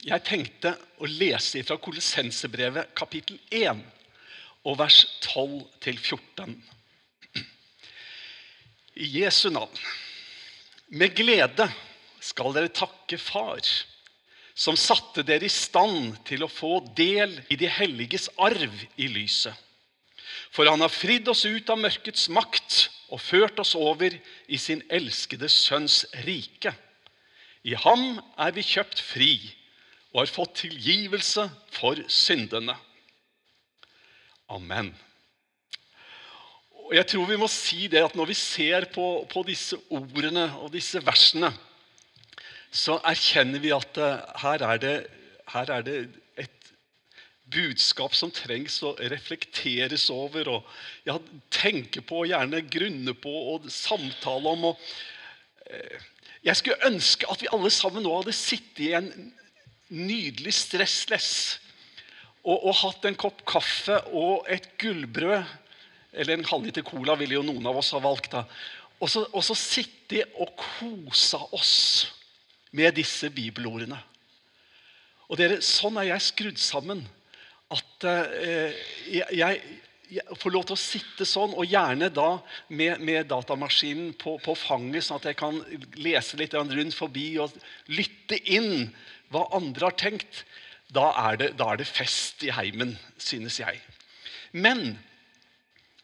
Jeg tenkte å lese fra Kolossensebrevet kapittel 1 og vers 12-14. I Jesu navn. Med glede skal dere takke Far, som satte dere i stand til å få del i de helliges arv i lyset. For han har fridd oss ut av mørkets makt og ført oss over i sin elskede Sønns rike. I ham er vi kjøpt fri og har fått tilgivelse for syndene. Amen. Og jeg tror vi må si det at Når vi ser på, på disse ordene og disse versene, så erkjenner vi at uh, her, er det, her er det et budskap som trengs å reflekteres over og ja, tenke på, gjerne grunne på og samtale om. Og, uh, jeg skulle ønske at vi alle sammen nå hadde sittet i en nydelig stressless og, og hatt en kopp kaffe og et gullbrød eller en halvliter cola ville jo noen av oss ha valgt. da. Og så, og så sitte og kosa oss med disse bibelordene. Og dere, Sånn er jeg skrudd sammen. At eh, jeg, jeg, får lov til å sitte sånn, og gjerne da med, med datamaskinen på, på, fanget, sånn at jeg kan lese litt rundt forbi og lytte inn hva andre har tenkt. Da er det, da er det fest i heimen, synes jeg. Men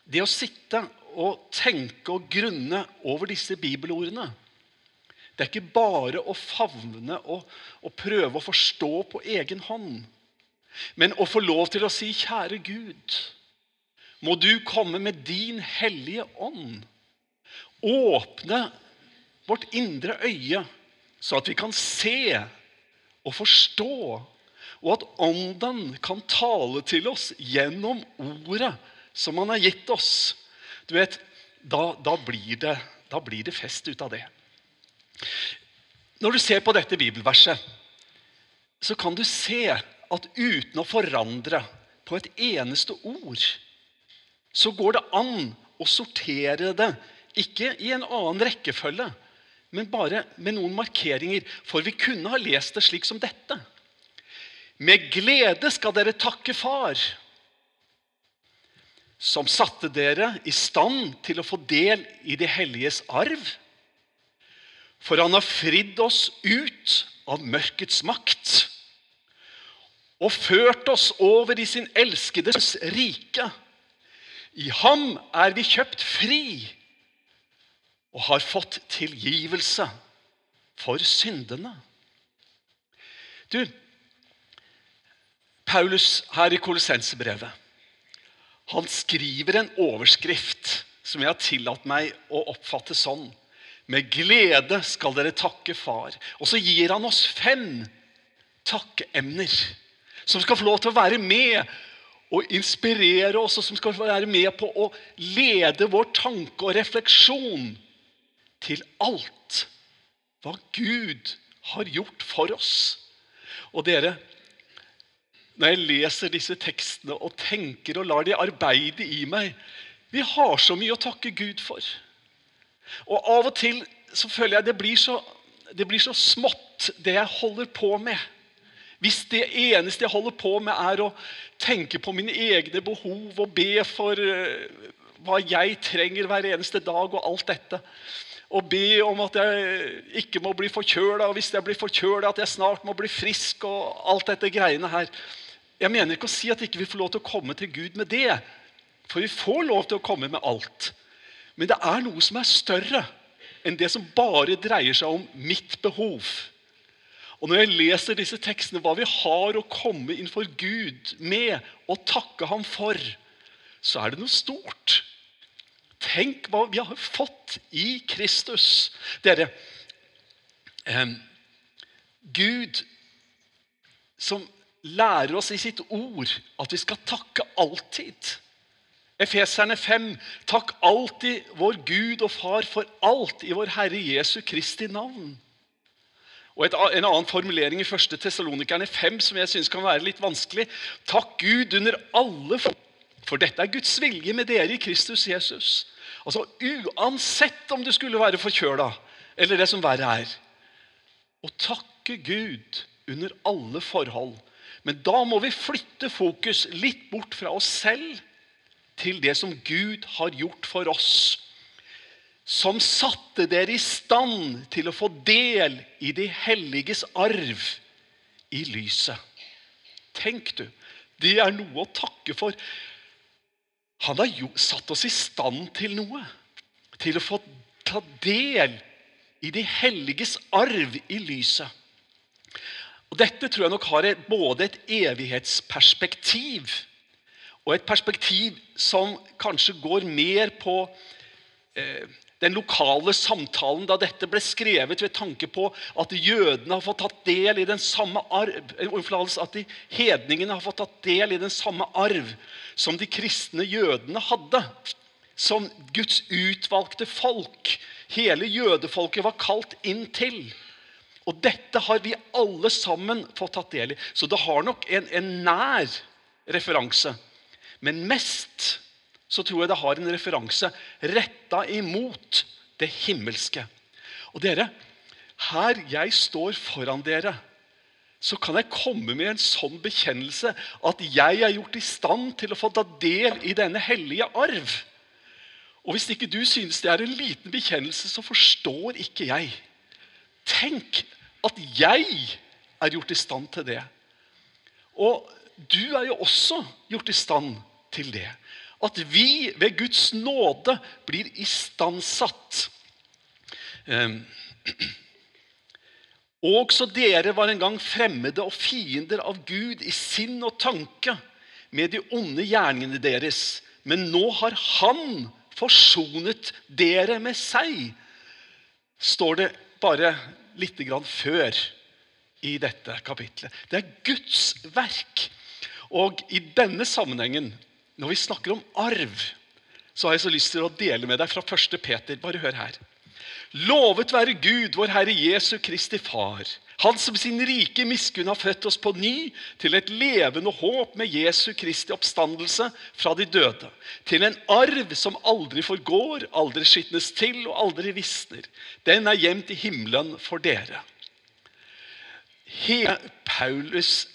det å sitte og tenke og grunne over disse bibelordene Det er ikke bare å favne og, og prøve å forstå på egen hånd. Men å få lov til å si, 'Kjære Gud, må du komme med din hellige ånd.' Åpne vårt indre øye, så at vi kan se og forstå, og at Ånden kan tale til oss gjennom ordet som han har gitt oss, du vet, da, da, blir det, da blir det fest ut av det. Når du ser på dette bibelverset, så kan du se at uten å forandre på et eneste ord, så går det an å sortere det, ikke i en annen rekkefølge, men bare med noen markeringer. For vi kunne ha lest det slik som dette. Med glede skal dere takke Far som satte dere i stand til å få del i de helliges arv. For han har fridd oss ut av mørkets makt og ført oss over i sin elskedes rike. I ham er vi kjøpt fri og har fått tilgivelse for syndene. Du, Paulus her i Kolossensebrevet han skriver en overskrift som jeg har tillatt meg å oppfatte sånn. Med glede skal dere takke Far. Og så gir han oss fem takkeemner som skal få lov til å være med og inspirere oss, og som skal være med på å lede vår tanke og refleksjon til alt hva Gud har gjort for oss. Og dere, når jeg leser disse tekstene og tenker og lar de arbeide i meg Vi har så mye å takke Gud for. Og av og til så føler jeg det blir så, det blir så smått, det jeg holder på med. Hvis det eneste jeg holder på med, er å tenke på mine egne behov og be for uh, hva jeg trenger hver eneste dag, og alt dette Og be om at jeg ikke må bli forkjøla, og hvis jeg blir forkjøla, at jeg snart må bli frisk, og alt dette greiene her. Jeg mener ikke å si at ikke vi ikke får lov til å komme til Gud med det. For vi får lov til å komme med alt. Men det er noe som er større enn det som bare dreier seg om mitt behov. Og Når jeg leser disse tekstene, hva vi har å komme innenfor Gud med og takke ham for, så er det noe stort. Tenk hva vi har fått i Kristus. Dere, eh, Gud som lærer oss i sitt ord at vi skal takke alltid. Efeserne 5.: Takk alltid vår Gud og Far for alt i vår Herre Jesu Kristi navn. Og et, En annen formulering i 1. Tessalonikerne 5 som jeg synes kan være litt vanskelig. Takk Gud under alle for, for dette er Guds vilje med dere i Kristus Jesus. Altså Uansett om du skulle være forkjøla, eller det som verre er. Å takke Gud under alle forhold. Men da må vi flytte fokus litt bort fra oss selv til det som Gud har gjort for oss. Som satte dere i stand til å få del i de helliges arv i lyset. Tenk, du. Det er noe å takke for. Han har jo satt oss i stand til noe. Til å få ta del i de helliges arv i lyset. Og Dette tror jeg nok har både et evighetsperspektiv og et perspektiv som kanskje går mer på den lokale samtalen da dette ble skrevet, ved tanke på at jødene har fått tatt del i den samme arv, eh, at de hedningene har fått tatt del i den samme arv som de kristne jødene hadde. Som Guds utvalgte folk. Hele jødefolket var kalt inn til. Og dette har vi alle sammen fått tatt del i. Så det har nok en, en nær referanse. Men mest så tror jeg det har en referanse retta imot det himmelske. Og dere, her jeg står foran dere, så kan jeg komme med en sånn bekjennelse at jeg er gjort i stand til å få ta del i denne hellige arv. Og Hvis ikke du synes det er en liten bekjennelse, så forstår ikke jeg. Tenk at jeg er gjort i stand til det. Og du er jo også gjort i stand til det. At vi ved Guds nåde blir istandsatt. Um, Også dere var en gang fremmede og fiender av Gud i sinn og tanke med de onde gjerningene deres. Men nå har Han forsonet dere med seg, står det bare litt før i dette kapitlet. Det er Guds verk. Og i denne sammenhengen, når vi snakker om arv, så har jeg så lyst til å dele med deg fra 1. Peter. Bare hør her. Lovet være Gud, vår Herre Jesu Kristi Far han som sin rike miskunn har født oss på ny til et levende håp med Jesu Kristi oppstandelse fra de døde. Til en arv som aldri forgår, aldri skitnes til og aldri visner. Den er gjemt i himmelen for dere. Hele Paulus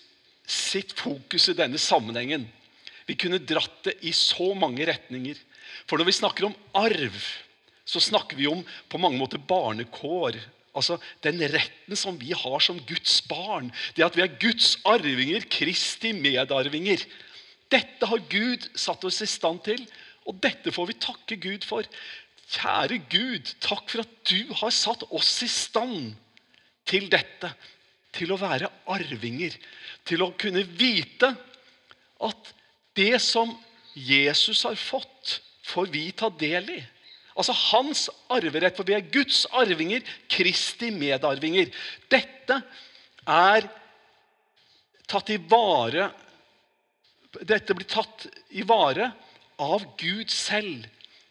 sitt fokus i denne sammenhengen Vi kunne dratt det i så mange retninger. For når vi snakker om arv, så snakker vi om på mange måter barnekår Altså Den retten som vi har som Guds barn, det at vi er Guds arvinger, Kristi medarvinger. Dette har Gud satt oss i stand til, og dette får vi takke Gud for. Kjære Gud, takk for at du har satt oss i stand til dette. Til å være arvinger. Til å kunne vite at det som Jesus har fått, får vi ta del i. Altså hans arverett, for vi er Guds arvinger, Kristi medarvinger. Dette er tatt i vare Dette blir tatt i vare av Gud selv.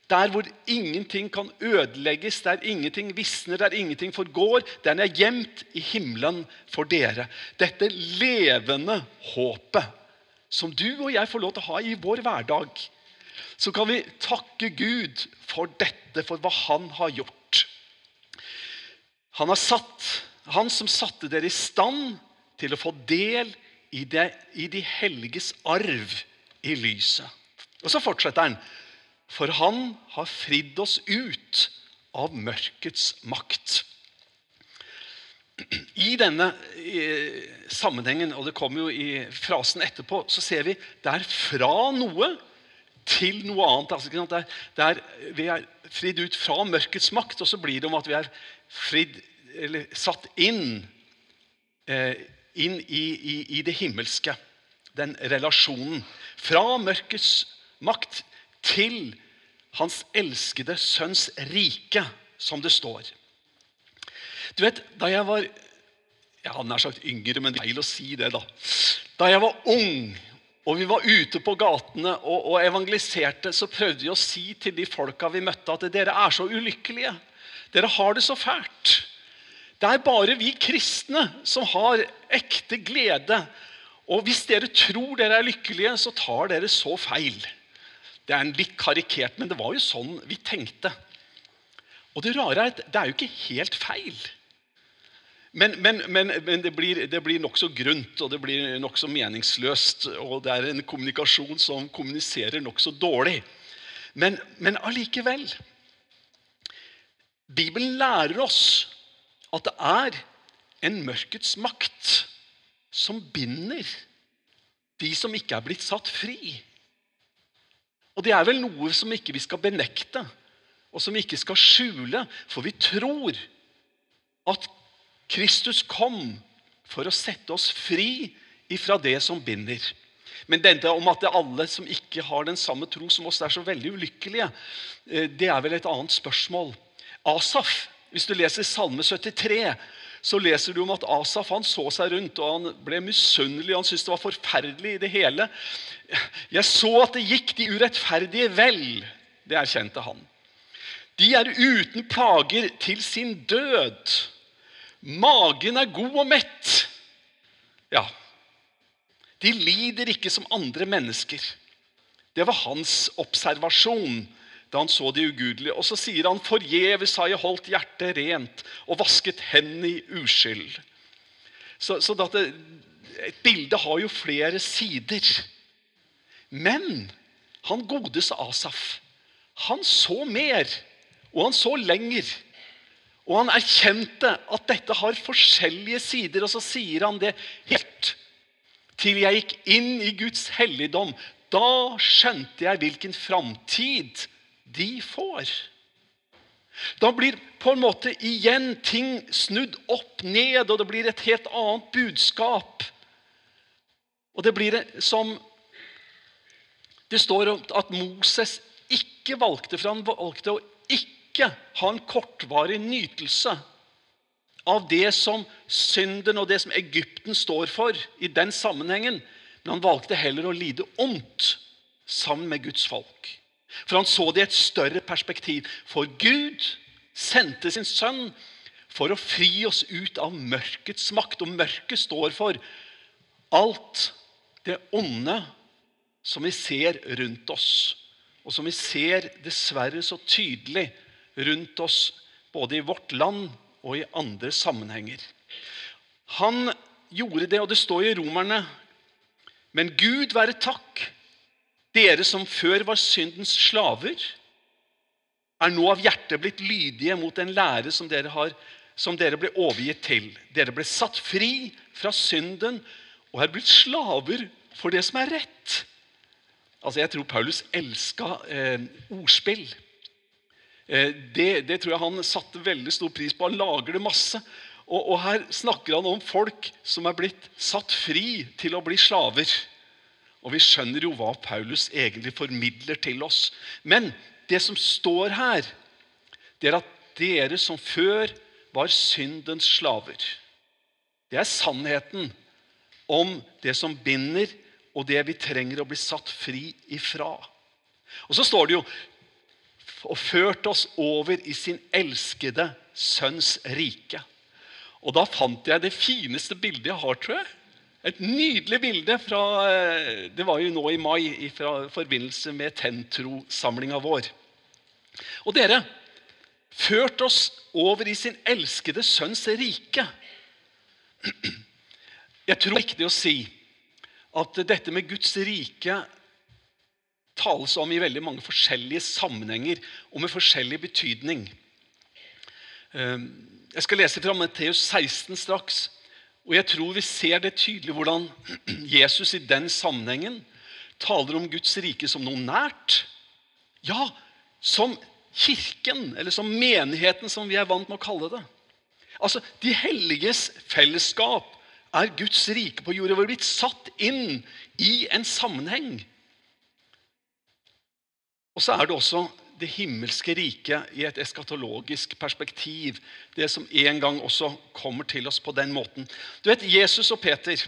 Der hvor ingenting kan ødelegges, der ingenting visner, der ingenting forgår. Den er gjemt i himmelen for dere. Dette levende håpet som du og jeg får lov til å ha i vår hverdag så kan vi takke Gud for dette, for hva han har gjort. Han, har satt, han som satte dere i stand til å få del i, det, i de helliges arv i lyset. Og så fortsetter han. For han har fridd oss ut av mørkets makt. I denne sammenhengen, og det kommer jo i frasen etterpå, så ser vi det er fra noe til noe annet. Altså, det er, det er, vi er fridd ut fra mørkets makt, og så blir det om at vi er fridd, eller satt inn, eh, inn i, i, i, det himmelske. Den relasjonen. Fra mørkets makt til hans elskede sønns rike, som det står. Du vet, Da jeg var jeg hadde nær sagt yngre, men det er feil å si det. Da Da jeg var ung og vi var ute på gatene og, og, evangeliserte, så prøvde vi å si til de folka vi møtte, at dere er så ulykkelige. Dere har det så fælt. Det er bare vi kristne som har ekte glede. Og hvis dere tror dere er lykkelige, så tar dere så feil. Det er en litt karikert, men det var jo sånn vi tenkte. Og det rare er at det er jo ikke helt feil. Men, men, men, men det blir, det blir nokså grunt, og det blir nokså meningsløst. Og det er en kommunikasjon som kommuniserer nokså dårlig. Men, men allikevel Bibelen lærer oss at det er en mørkets makt som binder de som ikke er blitt satt fri. Og det er vel noe som ikke vi skal benekte, og som vi ikke skal skjule, for vi tror at Kristus kom for å sette oss fri ifra det som binder. Men dette om at det er alle som ikke har den samme tro som oss, er så veldig ulykkelige, eh, det er vel et annet spørsmål. Asaf, hvis du leser Salme 73, så leser du om at Asaf han så seg rundt og han ble misunnelig. Han syntes det var forferdelig i det hele. Jeg så at det gikk de urettferdige vel. Det erkjente han. De er uten plager til sin død. Magen er god og mett. Ja. De lider ikke som andre mennesker. Det var hans observasjon da han så de ugudelige. Og så sier han, 'Forgjeves har jeg holdt hjertet rent og vasket hendene i uskyld'. Så, så det, Et bilde har jo flere sider. Men han godeste Asaf, han så mer, og han så lenger. Og han erkjente at dette har forskjellige sider, og så sier han det helt til jeg gikk inn i Guds helligdom. Da skjønte jeg hvilken framtid de får. Da blir på en måte igjen ting snudd opp ned, og det blir et helt annet budskap. Og det blir som Det står at Moses ikke valgte, for han valgte å ikke ikke ha en kortvarig nytelse av det som synden og det som Egypten står for i den sammenhengen. Men han valgte heller å lide ondt sammen med Guds folk. For han så det i et større perspektiv. For Gud sendte sin sønn for å fri oss ut av mørkets makt. Og mørket står for alt det onde som vi ser rundt oss, og som vi ser dessverre så tydelig rundt oss, både i vårt land og i andre sammenhenger. Han gjorde det, og det står i Romerne Men Gud være takk, dere som før var syndens slaver, er nå av hjertet blitt lydige mot den lære som dere, har, som dere ble overgitt til. Dere ble satt fri fra synden og er blitt slaver for det som er rett. Altså, Jeg tror Paulus elska eh, ordspill. Eh, det, det, tror jeg han satte veldig stor pris på. Han lager det masse. Og, og, her snakker han om folk som er blitt satt fri til å bli slaver. Og vi skjønner jo hva Paulus egentlig formidler til oss. Men det som står her, det er at dere som før var syndens slaver. Det er sannheten om det som binder, og det vi trenger å bli satt fri ifra. Og så står det jo og ført oss over i sin elskede sønns rike. Og da fant jeg det fineste bildet jeg har, tror jeg. Et nydelig bilde fra eh, Det var jo nå i mai i forbindelse med Tentro-samlinga vår. Og dere ført oss over i sin elskede sønns rike. Jeg tror det er riktig å si at dette med Guds rike tales om i veldig mange forskjellige sammenhenger og med forskjellig betydning. Ehm, jeg skal lese fra Matteus 16 straks. og Jeg tror vi ser det tydelig hvordan Jesus i den sammenhengen taler om Guds rike som noe nært. Ja, som kirken, eller som menigheten, som vi er vant med å kalle det. Altså, De helliges fellesskap er Guds rike på jorda. Vi er blitt satt inn i en sammenheng. Og så er det også det himmelske riket i et eskatologisk perspektiv. Det som en gang også kommer til oss på den måten. Du vet, Jesus og Peter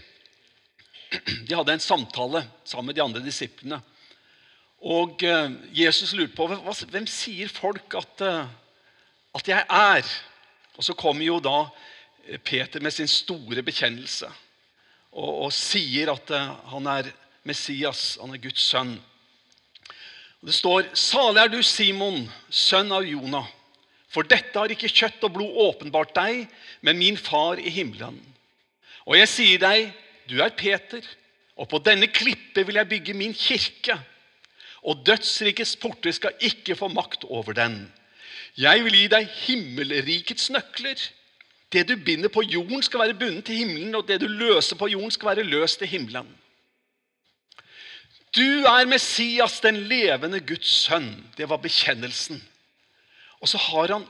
de hadde en samtale sammen med de andre disiplene. Og eh, Jesus lurte på hvem sier folk at, eh, at jeg er. Og så kommer jo da eh, Peter med sin store bekjennelse og, og sier at han er Messias, han er Guds sønn. Det står, 'Salig er du, Simon, sønn av Jonah'. For dette har ikke kjøtt og blod åpenbart deg, men min far i himmelen. Og jeg sier deg, du er Peter, og på denne klippet vil jeg bygge min kirke. Og dødsrikets porter skal ikke få makt over den. Jeg vil gi deg himmelrikets nøkler. Det du binder på jorden, skal være bundet til himmelen, og det du løser på jorden, skal være løst til himmelen. Du er Messias, den levende Guds sønn. Det var bekjennelsen. Og så har han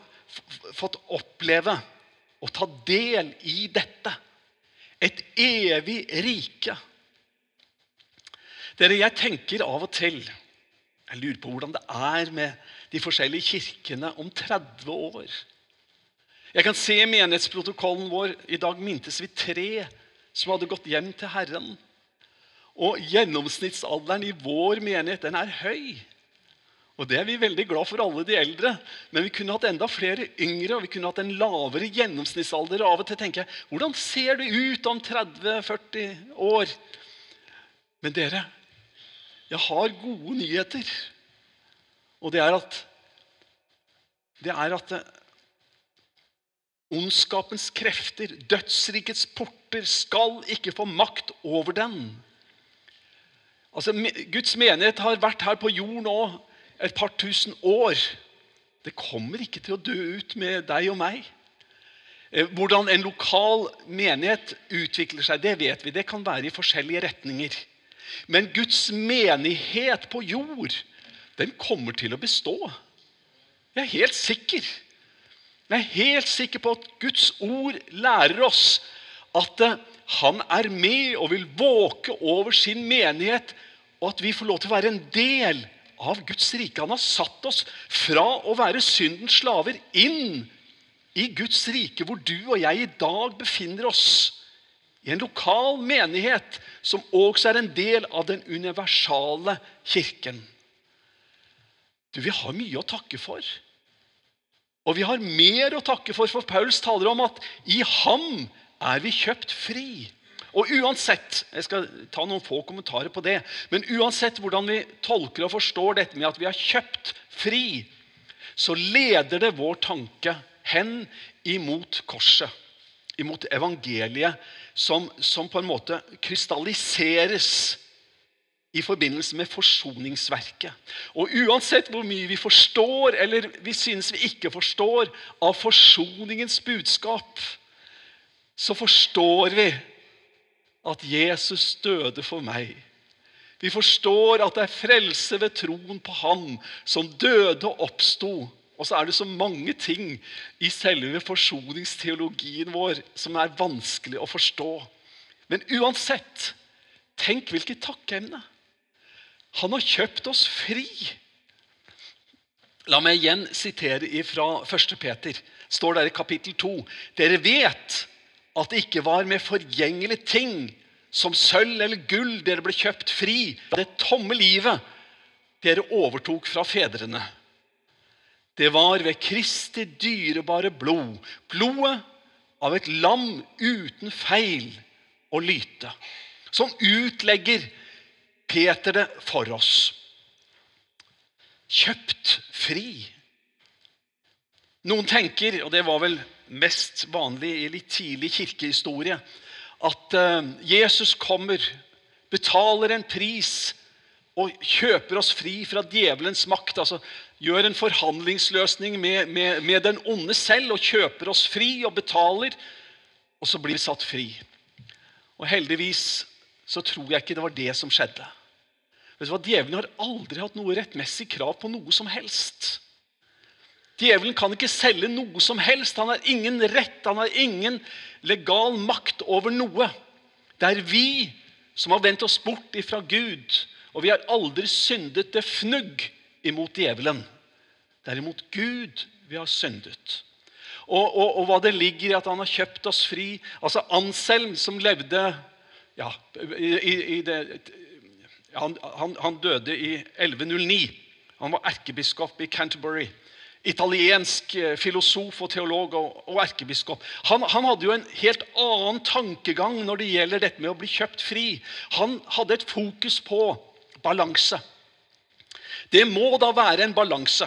fått oppleve og ta del i dette. Et evig rike. Dere, jeg tenker av og til Jeg lurer på hvordan det er med de forskjellige kirkene om 30 år. Jeg kan se menighetsprotokollen vår i dag mintes vi tre som hadde gått hjem til Herren. Og gjennomsnittsalderen i vår menighet den er høy. Og Det er vi veldig glad for, alle de eldre. Men vi kunne hatt enda flere yngre og vi kunne hatt en lavere gjennomsnittsalder. og Av og til tenker jeg, Hvordan ser det ut om 30-40 år? Men dere, jeg har gode nyheter. Og det er at, det er at eh, ondskapens krefter, dødsrikets porter, skal ikke få makt over den. Altså, Guds menighet har vært her på jord nå et par tusen år. Det kommer ikke til å dø ut med deg og meg. Eh, hvordan en lokal menighet utvikler seg, det vet vi. Det kan være i forskjellige retninger. Men Guds menighet på jord, den kommer til å bestå. Jeg er helt sikker. Jeg er helt sikker på at Guds ord lærer oss at eh, han er med og vil våke over sin menighet, og at vi får lov til å være en del av Guds rike. Han har satt oss fra å være syndens slaver inn i Guds rike, hvor du og jeg i dag befinner oss. I en lokal menighet som også er en del av den universale kirken. Du, Vi har mye å takke for. Og vi har mer å takke for, for Paulus taler om at i ham er vi kjøpt fri. Og uansett jeg skal ta noen få kommentarer på det, men uansett hvordan vi tolker og forstår dette med at vi har kjøpt fri, så leder det vår tanke hen imot korset. Imot evangeliet, som, som på en måte krystalliseres i forbindelse med forsoningsverket. Og uansett hvor mye vi forstår eller vi synes vi ikke forstår av forsoningens budskap, så forstår vi at Jesus døde for meg. Vi forstår at det er frelse ved troen på Han som døde og oppsto. Og så er det så mange ting i selve forsoningsteologien vår som er vanskelig å forstå. Men uansett, tenk hvilket takkeemne. Han har kjøpt oss fri. La meg igjen sitere fra 1. Peter. står der i kapittel 2. Dere vet at det ikke var med forgjengelige ting som sølv eller gull dere ble kjøpt fri det tomme livet dere overtok fra fedrene. Det var ved Kristi dyrebare blod, blodet av et lam uten feil og lyte, som utlegger Peter det for oss. Kjøpt fri. Noen tenker, og det var vel mest vanlig i litt tidlig kirkehistorie, at eh, Jesus kommer, betaler en pris og kjøper oss fri fra djevelens makt. altså Gjør en forhandlingsløsning med, med, med den onde selv og kjøper oss fri og betaler. Og så blir vi satt fri. Og heldigvis så tror jeg ikke det var det som skjedde. Vet du hva? Djevelen har aldri hatt noe rettmessig krav på noe som helst. Djevelen kan ikke selge noe som helst. Han har ingen rett, han har ingen legal makt over noe. Det er vi som har vendt oss bort ifra Gud, og vi har aldri syndet det fnugg imot djevelen. Det er imot Gud vi har syndet. Og, og, og, hva det ligger i at han har kjøpt oss fri. Altså Anselm, som levde ja, i, i det, han, han, han døde i 1109. Han var erkebiskop i Canterbury italiensk eh, filosof og teolog og, erkebiskop. Han, han, hadde jo en helt annen tankegang når det gjelder dette med å bli kjøpt fri. Han hadde et fokus på balanse. Det må da være en balanse.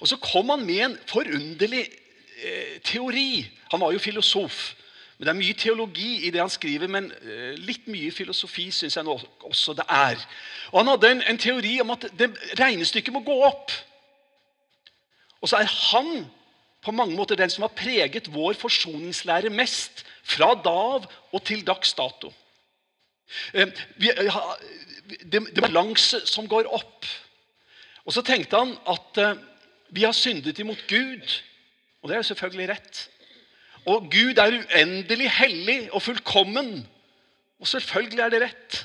Og så kom han med en forunderlig eh, teori. Han var jo filosof. Men Det er mye teologi i det han skriver, men eh, litt mye filosofi syns jeg også det er. Og Han hadde en, en teori om at det regnestykket må gå opp. Og så er han på mange måter den som har preget vår forsoningslære mest fra da av og til dags dato. Eh, eh, det er balanse som går opp. Og så tenkte han at eh, vi har syndet imot Gud. Og det er jo selvfølgelig rett. Og Gud er uendelig hellig og fullkommen. Og selvfølgelig er det rett.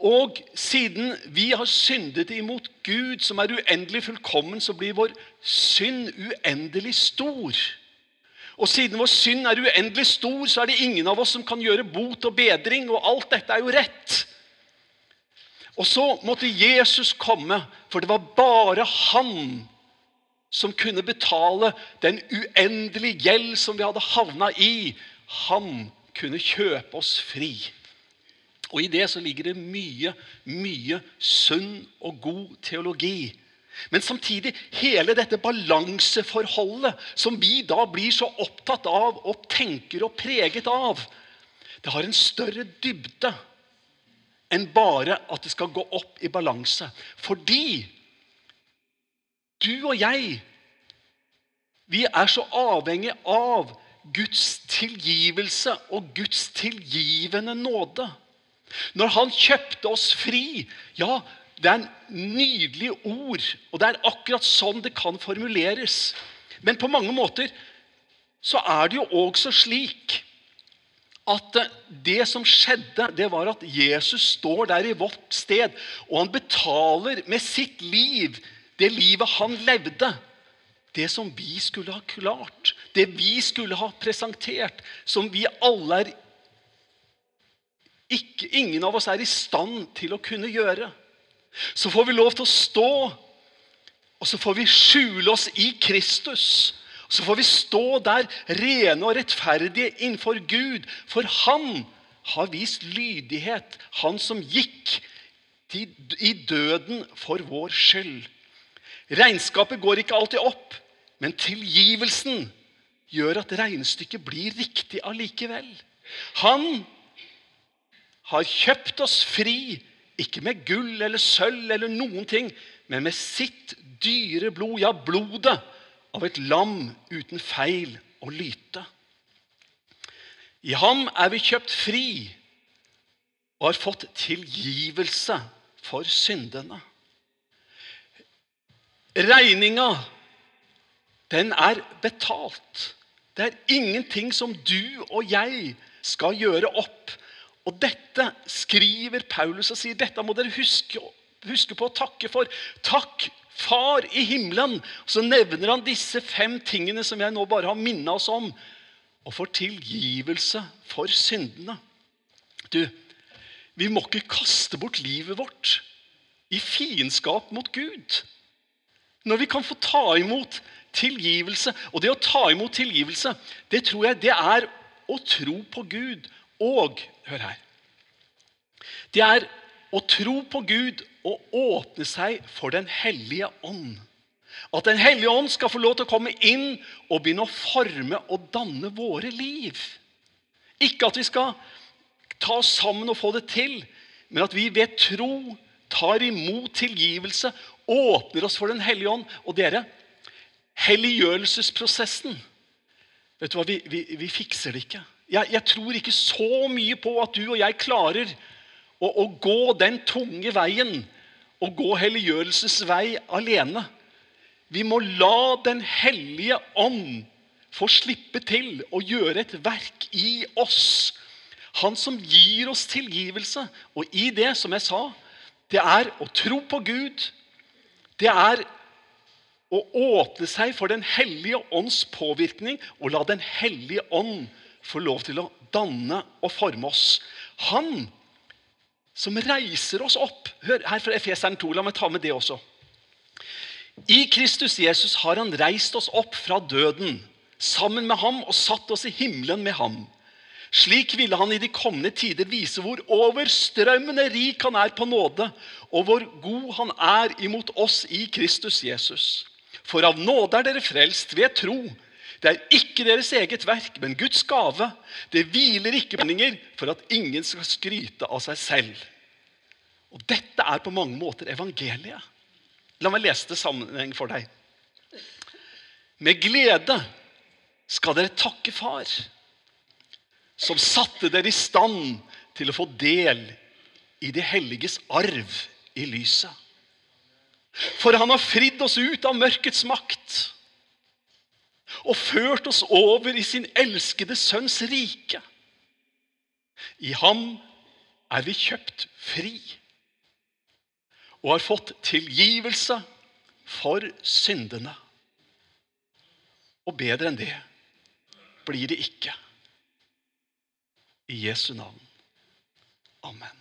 Og siden vi har syndet imot Gud, som er uendelig fullkommen, så blir vår synd uendelig stor. Og siden vår synd er uendelig stor, så er det ingen av oss som kan gjøre bot og bedring. Og alt dette er jo rett. Og så måtte Jesus komme, for det var bare han som kunne betale den uendelige gjeld som vi hadde havna i. Han kunne kjøpe oss fri. Og I det så ligger det mye, mye sunn og god teologi. Men samtidig hele dette balanseforholdet som vi da blir så opptatt av og tenker og preget av, det har en større dybde enn bare at det skal gå opp i balanse. Fordi du og jeg vi er så avhengig av Guds tilgivelse og Guds tilgivende nåde. Når han kjøpte oss fri Ja, det er en nydelig ord, og det er akkurat sånn det kan formuleres. Men på mange måter så er det jo også slik at det som skjedde, det var at Jesus står der i vårt sted, og han betaler med sitt liv det livet han levde. Det som vi skulle ha klart, det vi skulle ha presentert, som vi alle er ikke, ingen av oss er i stand til å kunne gjøre. Så får vi lov til å stå, og så får vi skjule oss i Kristus. Så får vi stå der rene og rettferdige innenfor Gud, for Han har vist lydighet, Han som gikk i døden for vår skyld. Regnskapet går ikke alltid opp, men tilgivelsen gjør at regnestykket blir riktig allikevel. Han har kjøpt oss fri, ikke med gull eller sølv eller noen ting, men med sitt dyre blod, ja, blodet av et lam uten feil og lyte. I ham er vi kjøpt fri og har fått tilgivelse for syndene. Regninga, den er betalt. Det er ingenting som du og jeg skal gjøre opp og Dette skriver Paulus og sier dette må dere huske, huske på å takke for. Takk, Far i himmelen. Så nevner han disse fem tingene som jeg nå bare har minna oss om. Og for tilgivelse for syndene. Du, vi må ikke kaste bort livet vårt i fiendskap mot Gud. Når vi kan få ta imot tilgivelse Og det å ta imot tilgivelse, det tror jeg det er å tro på Gud og Hør her. Det er å tro på Gud og åpne seg for Den hellige ånd. At Den hellige ånd skal få lov til å komme inn og begynne å forme og danne våre liv. Ikke at vi skal ta oss sammen og få det til, men at vi ved tro tar imot tilgivelse, åpner oss for Den hellige ånd. Og dere, helliggjørelsesprosessen Vet du hva, vi, vi, vi fikser det ikke jeg, jeg, tror ikke så mye på at du og jeg klarer å, å gå den tunge veien. Å gå helliggjørelsesvei alene. Vi må la Den hellige ånd få slippe til å gjøre et verk i oss. Han som gir oss tilgivelse. Og i det, som jeg sa, det er å tro på Gud. Det er å åpne seg for Den hellige ånds påvirkning og la Den hellige ånd får lov til å danne og forme oss. Han som reiser oss opp Hør her fra Efeseren 2. La meg ta med det også. I Kristus Jesus har han reist oss opp fra døden sammen med ham og satt oss i himmelen med ham. Slik ville han i de kommende tider vise hvor overstrømmende rik han er på nåde, og hvor god han er imot oss i Kristus Jesus. For av nåde er dere frelst ved tro. Det er ikke deres eget verk, men Guds gave. Det hviler ikke på meninger for at ingen skal skryte av seg selv. Og Dette er på mange måter evangeliet. La meg lese det sammenheng for deg. Med glede skal dere takke Far, som satte dere i stand til å få del i de helliges arv i lyset. For han har fridd oss ut av mørkets makt og ført oss over i sin elskede sønns rike. I ham er vi kjøpt fri og har fått tilgivelse for syndene. Og bedre enn det blir det ikke. I Jesu navn. Amen.